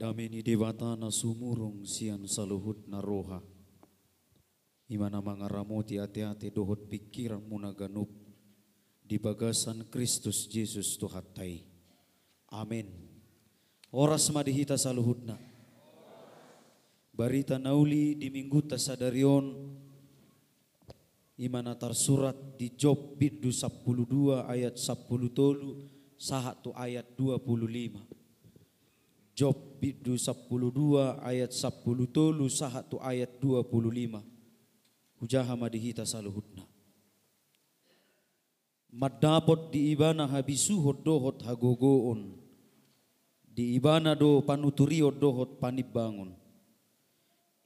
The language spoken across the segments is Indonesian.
Dameni devatana sumurung sian saluhut naroha. Imana mangaramoti ate-ate dohot pikiran munaganup. Di bagasan Kristus Yesus Tuhatai. Amin. Oras madihita saluhutna. Barita nauli di minggu tasadarion imana tersurat di Job bidu 12 ayat 10 tolu sahatu ayat 25. Job bidu 12 ayat 10 tolu sahatu ayat 25. Hujaha madihita saluhutna. Madapot di ibana habisuhot dohot hagogoon. Di ibana do panuturio dohot panibangun.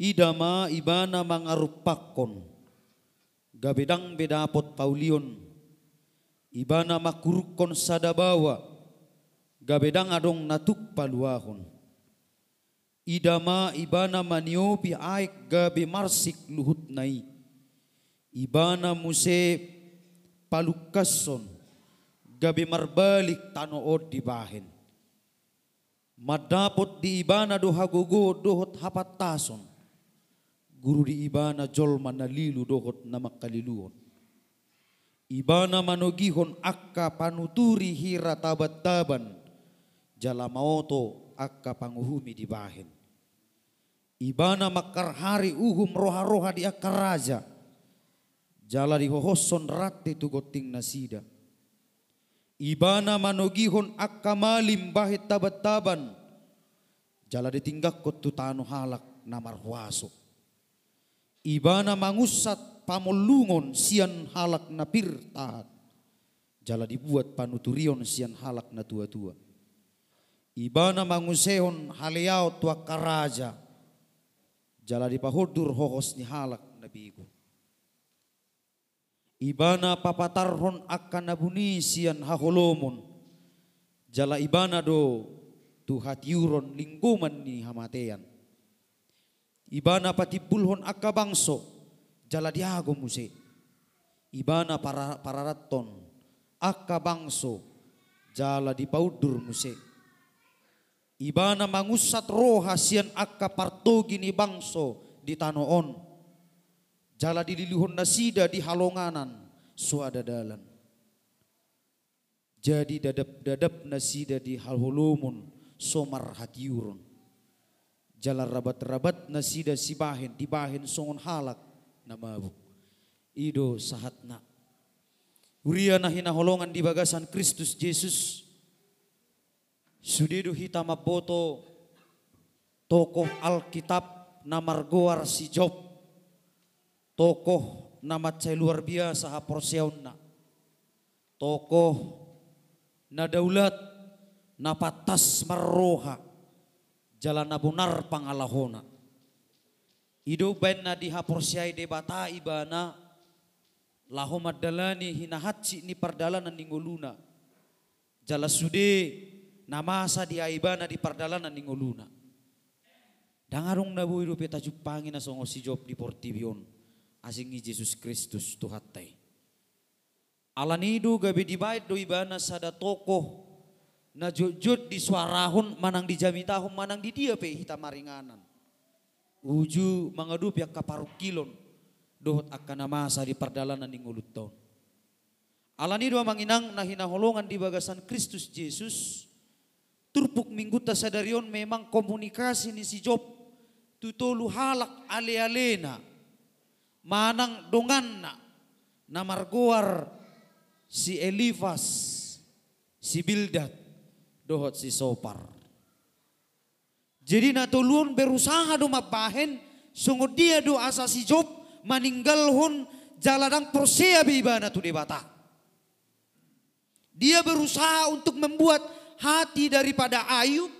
Idama ibana mangarupakon. Gabedang bedapot paulion. Ibana makurukon sadabawa. Gabedang adong natuk paluahon. Idama ibana maniopi aik gabe marsik luhut nai. Ibana muse palukason gabi marbalik tanood di bahin. Madapot di ibana do hagogo dohot hapatason. Guru di ibana jol manalilu dohot na makaliluon. Ibana manogihon akka panuturi hira tabat-taban. Jala maoto akka panguhumi di bahin. Ibana makarhari uhum roha-roha di akka raja jala di hohoson rati tu goting nasida. Ibana manogihon akka malim bahit tabat-taban. Jala ditinggak ko tu tano halak na marhuaso. Ibana mangusat pamulungon sian halak na pirtahat. Jala dibuat panuturion sian halak na tua-tua. Ibana mangusehon haliao tua karaja. Jala dipahudur hohos ni halak. Ibana papatarhon akan nabuni sian haholomon. Jala ibana do tuhatiuron lingkuman ni hamatean. Ibana patibulhon akka bangso. Jala diago muse. Ibana para pararaton akka bangso. Jala dipaudur muse. Ibana mangusat roha sian akka partogi ni bangso di tanoon Jala dililihon na sida di halonganan suada dalan. Jadi dadap-dadap na sida di halhulumun somar hatiurun. Jala rabat-rabat na sida sibahin dibahin songon halak na mabuk. Ido sahatna. Uria na hinaholongan di bagasan Kristus Yesus. Sudido hita maboto tokoh Alkitab na margoar si Job tokoh nama cai luar biasa ha. Tokoh na daulat na patas marroha jalan nabunar pangalahona. Ido ben na diha debata ibana laho madalani hinahatsi ni pardalanan ningoluna. Jala sude namasa di aibana di pardalanan ningoluna. Dangarong na buhay peta jupangin na songo si Job di Portivion asingi Jesus Kristus tuhatai. Alanidu gabi dibait do ibana sada tokoh na jujud di suarahun manang di jamitahun manang di dia pe hita maringanan. Uju mangadup yang kaparukilon dohot akan masa di perdalanan ning ulut taun. Alanidu manginang na hinaholongan di bagasan Kristus Yesus turpuk minggu tasadarion memang komunikasi ni si Job tutolu halak ale-alena manang dongan na na marguar si Elifas, si Bildad, dohot si Sopar. Jadi natulun berusaha do mabahen, sungguh dia do asa si Job maninggal hun jaladang persea bibana tu debata. Dia berusaha untuk membuat hati daripada Ayub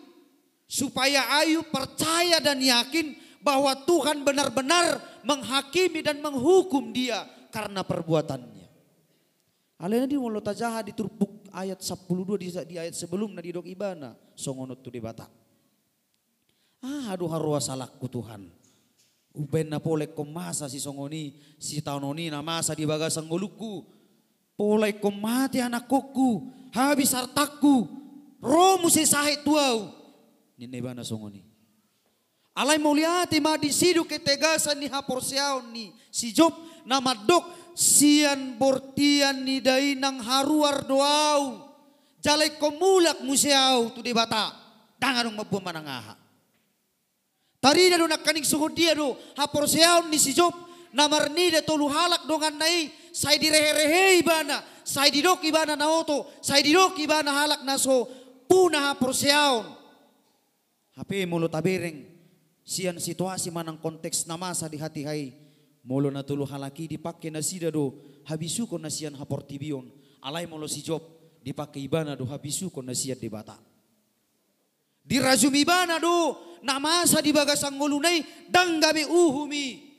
supaya Ayub percaya dan yakin bahwa Tuhan benar-benar menghakimi dan menghukum dia karena perbuatannya. Alena di mulut jahat diturpuk ayat 12 di, di ayat sebelum na dok ibana songonot tu di bata. Ah aduh harua salakku Tuhan. Uben na polek masa si songoni si taunoni na masa di bagasang nguluku. Polek mati anak koku habis hartaku. Romu sesahit tuau. Ni nebana songoni. Alay muliati ma di sidu ketegasan ni haporsiaon ni si Job na madok sian bortian ni dainang haruar doau. Jalai komulak musiau tu di bata. Dangarong mabuang manangaha. Tari na do nakaning suhod dia do haporsiaon ni si Job namarni de tolu halak dongan nai sai direhe-rehe ibana sai didok ibana na oto sai didok ibana halak na so puna haporsiaon. HP mulut tabereng sian situasi manang konteks namasa di hati hai. Molo na tulu halaki dipakai na sida do habisu kon na sian haportibion alai molo si job dipakai ibana do habisu kon na sian di bata. Di rajum ibana do namasa di bagasang ngulunay dang gabi uhumi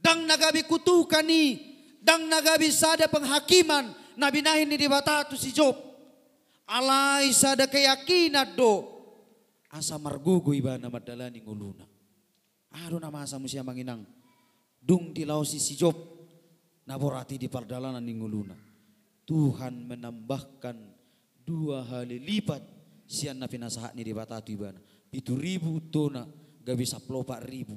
dang nagabi kutukani dang nagabi sada penghakiman. Na binahin ni di bata tu si job alai sada keyakinan do asa margugo ibana madalani nguluna Aro na masa mo siya manginang. Dung tilaw si si Job. Naborati di pardalanan nguluna. Tuhan menambahkan dua kali lipat siya na pinasahat ni di batatu ibana. Pitu ribu tona gabi saplo pak ribu.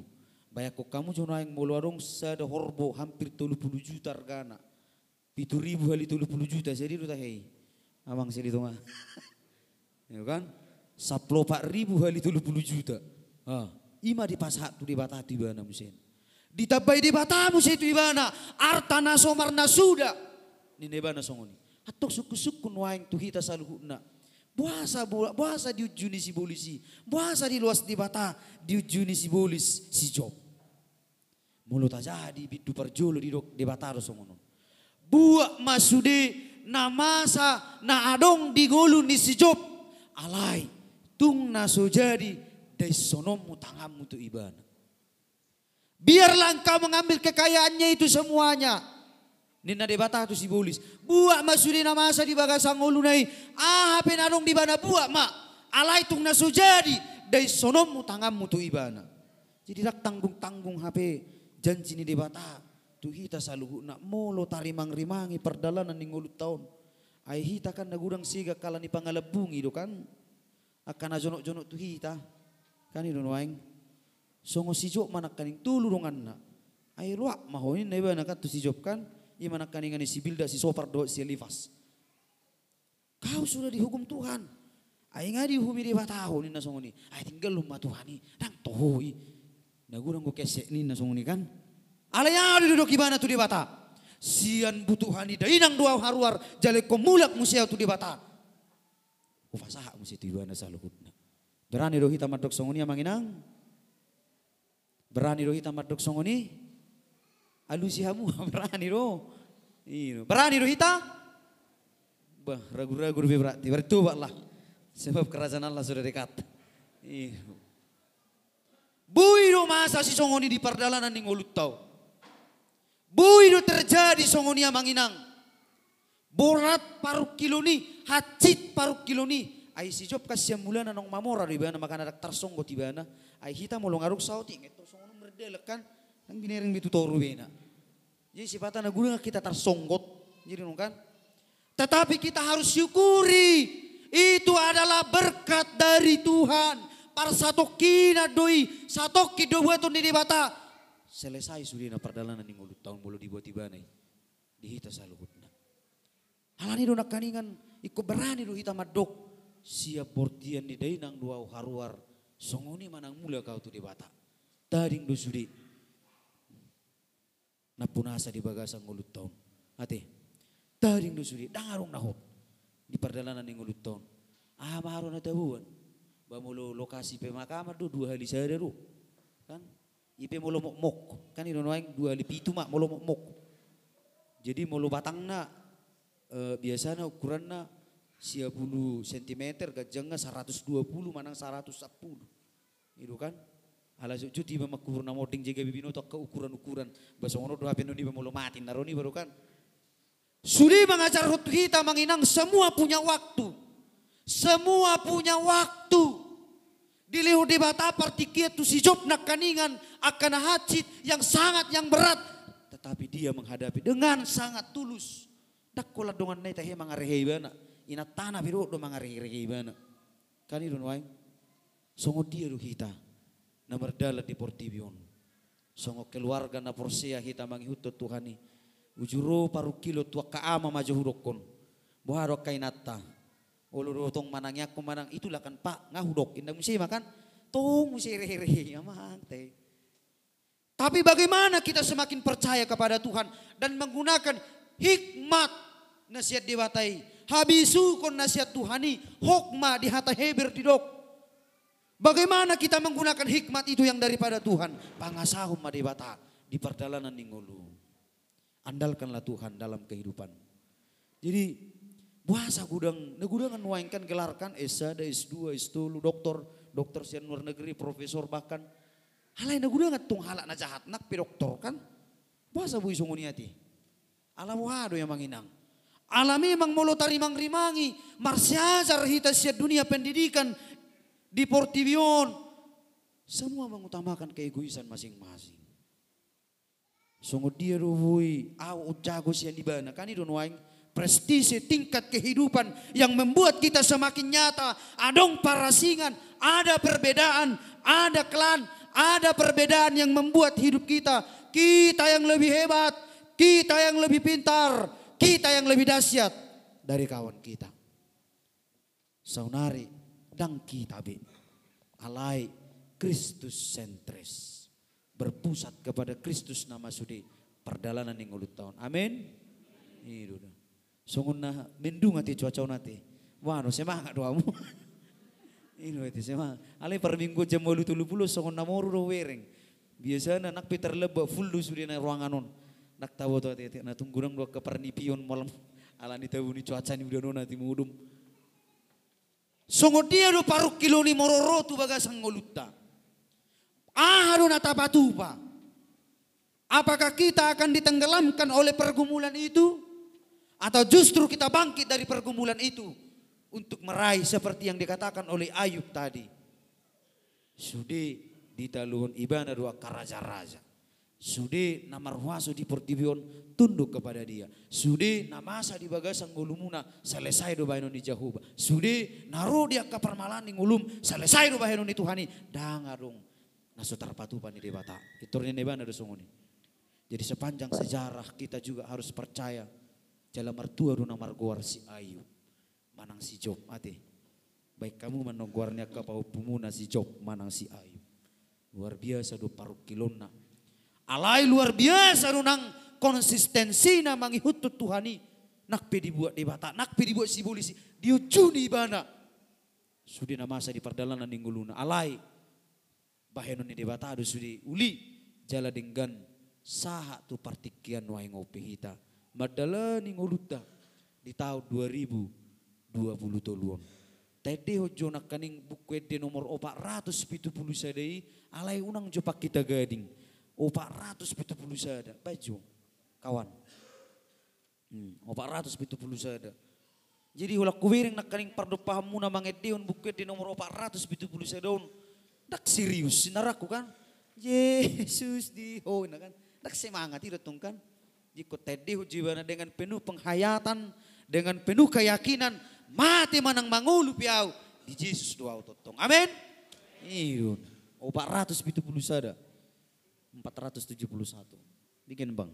Bayak ko kamu cuma yang muluarong sada horbo hampir tolu puluh juta regana. Pitu ribu kali puluh juta jadi lu hei. Amang sini tuh Ya kan? Saplo pak ribu kali tolu puluh juta. Ah. Ima di pasak tu di bata tu ibana musin. Ditabai di bata musin tu ibana. Artana somarna suda. Ni nebana songoni. Atok suku-suku nuaing tu hita saluhuna. Buasa buasa di ujuni si bolisi. Buasa di luas di bata di ujuni si bolis si job. Mulut aja di bidu perjolo di dok di bata songono. Buak masude na masa na adong di golu ni si job. Alai tung na so jadi dari sonomu tanganmu tu ibana. Biarlah engkau mengambil kekayaannya itu semuanya. Nina debata tu si bolis. Buat masudina masa di bagasang ulunai. Ah penadong di bana buat mak. Alai tung nasu jadi. Dari sonomu tanganmu tu ibana. Jadi dak tanggung-tanggung HP janji ni debata. Tu hita saluhu nak molo tarimang rimangi perdalanan ni ngulut tahun. Ai hita kan nagudang siga kala ni pangalabungi do kan. Akan ajonok-jonok tu hita. Kani don waing songo si job mana kaning tulu dongan na. Ay luak mahoin na iba nakat tu si job kan. Iya mana kaning si bilda si sopar do si elifas. Kau sudah dihukum Tuhan. Ay nga dihumi di bataho ni na songo ni. Ay tinggal lumah Tuhan ni. Nang tohoi. Nagurang ko kesek ni na songo ni kan. Alaya duduk ibana tu di bata. Sian butuhan ni dainang dua haruar jale komulak musia tu di bata. Ufasaha musia tu ibana saluhutna. Berani roh kita madok songoni inang. Berani roh kita madok songoni. Alusihamu berani roh. Iyo. Berani kita. Bah, ragu-ragu lebih berarti. Bertobatlah. Sebab kerajaan Allah sudah dekat. Iyo. Buido masa si songoni di perdalanan ning ulut tau. Buido terjadi songoni inang. Borat paruh kilo ni, hacit paruh kilo ni, ay si Job kasi mula na nung mamora di ba na makanadak tarsong ko tiba na. Ay hita mo long arok sa uting ito so nung merdelak kan ang biniring bitutoro na. Jadi sifatan na gula kita tarsonggot jadi kan? Tetapi kita harus syukuri itu adalah berkat dari Tuhan. Para satu kina doi satu kido buat di bata selesai sudah na perdalanan ni mulut tahun bulu dibuat tiba nih dihita saluhutna halani do nakaningan ikut berani do hita madok. Siap portian di dainang dua haruar songoni manang mulia kau tu di bata. Taring do sudi napunasa di bagasang ngulut tahun. Ate taring do sudi dangarong nahop di perdalanan yang ngulut tahun. Ah maro na tahuan bamulo lokasi pemakaman do dua hari saya do. Kan ipe molo mok mok. Kan ino noaing dua hari pitu mak molo mok mok. Jadi molo batang na e, biasanya ukuran na sia puluh sentimeter gajangnya 120 manang 110 itu kan? Ala cuti mamakur na moding jaga bibino tak ke ukuran-ukuran. Basa ngono do hape di mamulo mati naroni baru kan? Sudi mengajar kita menginang semua punya waktu. Semua punya waktu dilihu di bata partikia tu si job nak kaningan akan hajit yang sangat yang berat tetapi dia menghadapi dengan sangat tulus dak kola dongan nai tahe mangarehe bana ina tanah biru do mangari regi bana. Kan itu wae. Songo dia do hita na merdala di portibion. Songo keluarga na porsea hita mangihut Tuhani. Ujuro paru kilo tua kaama maju. Buharo kainata. Ulu tong manangnya aku manang itulah kan pak ngahudok indang mesti makan tong mesti rehe amang teh. Tapi bagaimana kita semakin percaya kepada Tuhan dan menggunakan hikmat nasihat diwatai. Habisu kon nasihat Tuhani hokma di hata heber dok. Bagaimana kita menggunakan hikmat itu yang daripada Tuhan? Pangasahum madibata di perjalanan ningolu. Andalkanlah Tuhan dalam kehidupan. Jadi Buasa gudang, na gudangan nuaingkan gelarkan S1, S2, S2, dokter, dokter sian luar negeri, profesor bahkan. Halai na gudangan tung halak na jahat nak pi doktor kan. Buasa bui sunguniati. Alam wado yang manginang. Alami memang molo tarimang rimangi, marsiajar hita siat dunia pendidikan di Portivion. Semua mengutamakan keegoisan masing-masing. Sungguh dia ruhui, au jago sian di bana. Kan itu nuaing, prestise tingkat kehidupan yang membuat kita semakin nyata. Adong parasingan, ada perbedaan, ada klan, ada perbedaan yang membuat hidup kita. Kita yang lebih hebat, kita yang lebih pintar, kita yang lebih dahsyat dari kawan kita. Saunari dan kita be. Alai Kristus sentris. Berpusat kepada Kristus nama sudi perjalanan yang ulut tahun. Amin. Ini Sungun na mendung ati cuaca nati. Wah, no semangat doamu. Ini itu semangat. Ale per minggu jam bolu tulu puluh sungun na moru do. Biasa na nak peter leba full du suri na ruangan on. Nak tahu tu ati na tunggurang dua kepernipion malam. Ala ni tahu ni cuaca ni udah nanti mudum. Sungun dia do paru kilo ni mororo tu bagasang ngoluta. Ah, na tapatupa. Apakah kita akan ditenggelamkan oleh pergumulan itu? Atau justru kita bangkit dari pergumulan itu untuk meraih seperti yang dikatakan oleh Ayub tadi. Sude ditaluhun ibana dua karaja-raja. Sude namarhuaso di portibion tunduk kepada dia. Sude namasa di bagasang ngulumuna selesai do ni Jahuba. Sude naro dia ke permalan ni ngulum selesai do baino ni Tuhani. Dangarung naso tarpatupan ni debata. Iturnya nebana do. Jadi sepanjang sejarah kita juga harus percaya Jala mertua runa marguar si Ayu. Manang si Job ate. Baik kamu menongguarnya ke pumuna si Job manang si Ayu. Luar biasa do paru kilona. Alai luar biasa runang konsistensi na mangihutut Tuhani. Nak pe dibuat di bata, nak pe dibuat si polisi. Dia cuni bana. Sudi na masa di perdalanan ningguluna. Alai. Bahenon ni debata adu sudi uli. Jala dengan saha tu partikian wai ngopi hita madalani ngoluta di tahun 2020 toluan. Tadi hojo nak kaning buku ede nomor opak ratus pitu puluh sadai alai unang jopak kita gading. Opak ratus pitu puluh sada baju kawan. Hmm, opak ratus pitu puluh sada jadi ulah kuwiring nak kaning pardo pahamu na mangedeon buku ede nomor opak ratus pitu puluh sadaun dak serius sinaraku kan? Yesus di ho kan? Dak semangat itu kan jika tadi jiwana dengan penuh penghayatan, dengan penuh keyakinan, mati manang mangulu piau di Yesus doa totong. Amin. Iya. 470 sada. 471. Bikin bang.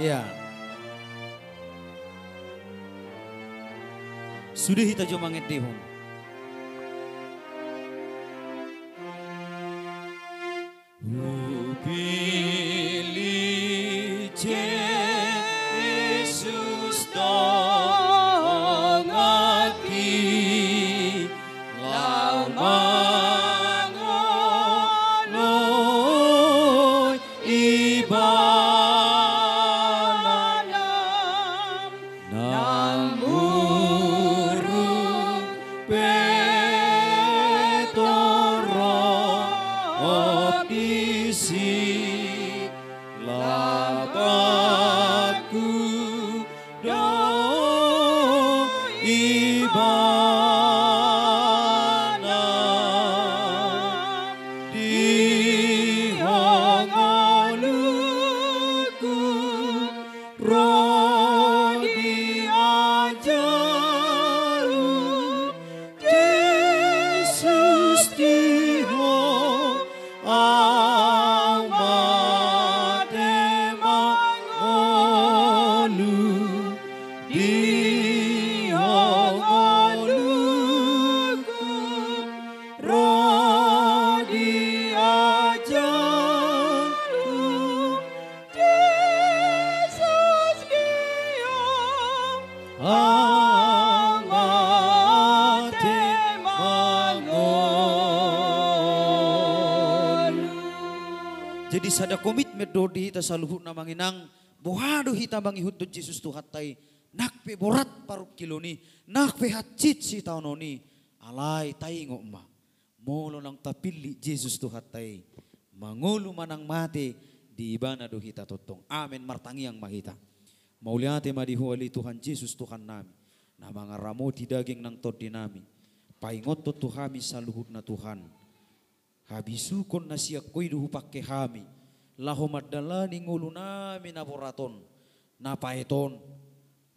Iya. Sudah kita jom manget born. Jadi sada komitmen dodi tasaluhu namanginang. Buhadu hitabang bangi hutu Jesus tu hatai nak pe borat paruk kiloni nak pe hatcit si tahunoni alai tai ngoma molo nang tapili Jesus tu hatai mangulu manang mati di ibana do hita totong. Amen. Martangi yang mahita mauliate madihuali Tuhan Jesus Tuhan nami na mga ramo di daging ng todi nami paingot to tuhami sa luhut na Tuhan Habisukon na siya ko'y duhupak kami. Laho madala ngulu namin aboraton. Napaiton.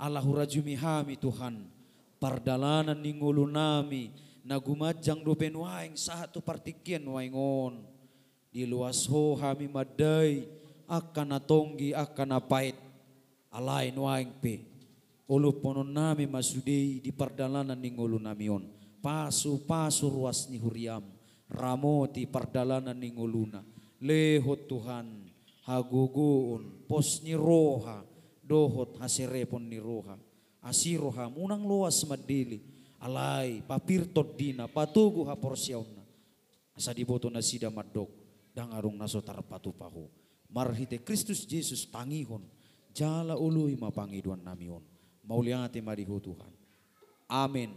Alahura jumihami Tuhan. Pardalanan ni ngulu nami. Nagumadjang dupen waing sahat tu partikyan waingon. Di luas ho hami maday. Akan natonggi akan napait. Alain waing pe. Ulu ponon nami masudei di pardalanan ni ngulu namion. Pasu-pasu ruas ni huriam. Ramoti pardalanan ni nguluna lehot Tuhan haguguun pos ni roha. Dohot hasirepon ni roha. Asiroha munang luas madili. Alai papirtot dina patugu ha porsyauna asa diboto na sida madok. Dangarung naso tarpatupahu marhite Kristus Jesus tangihon jala ului mapangiduan namion mauliati marihu Tuhan. Amin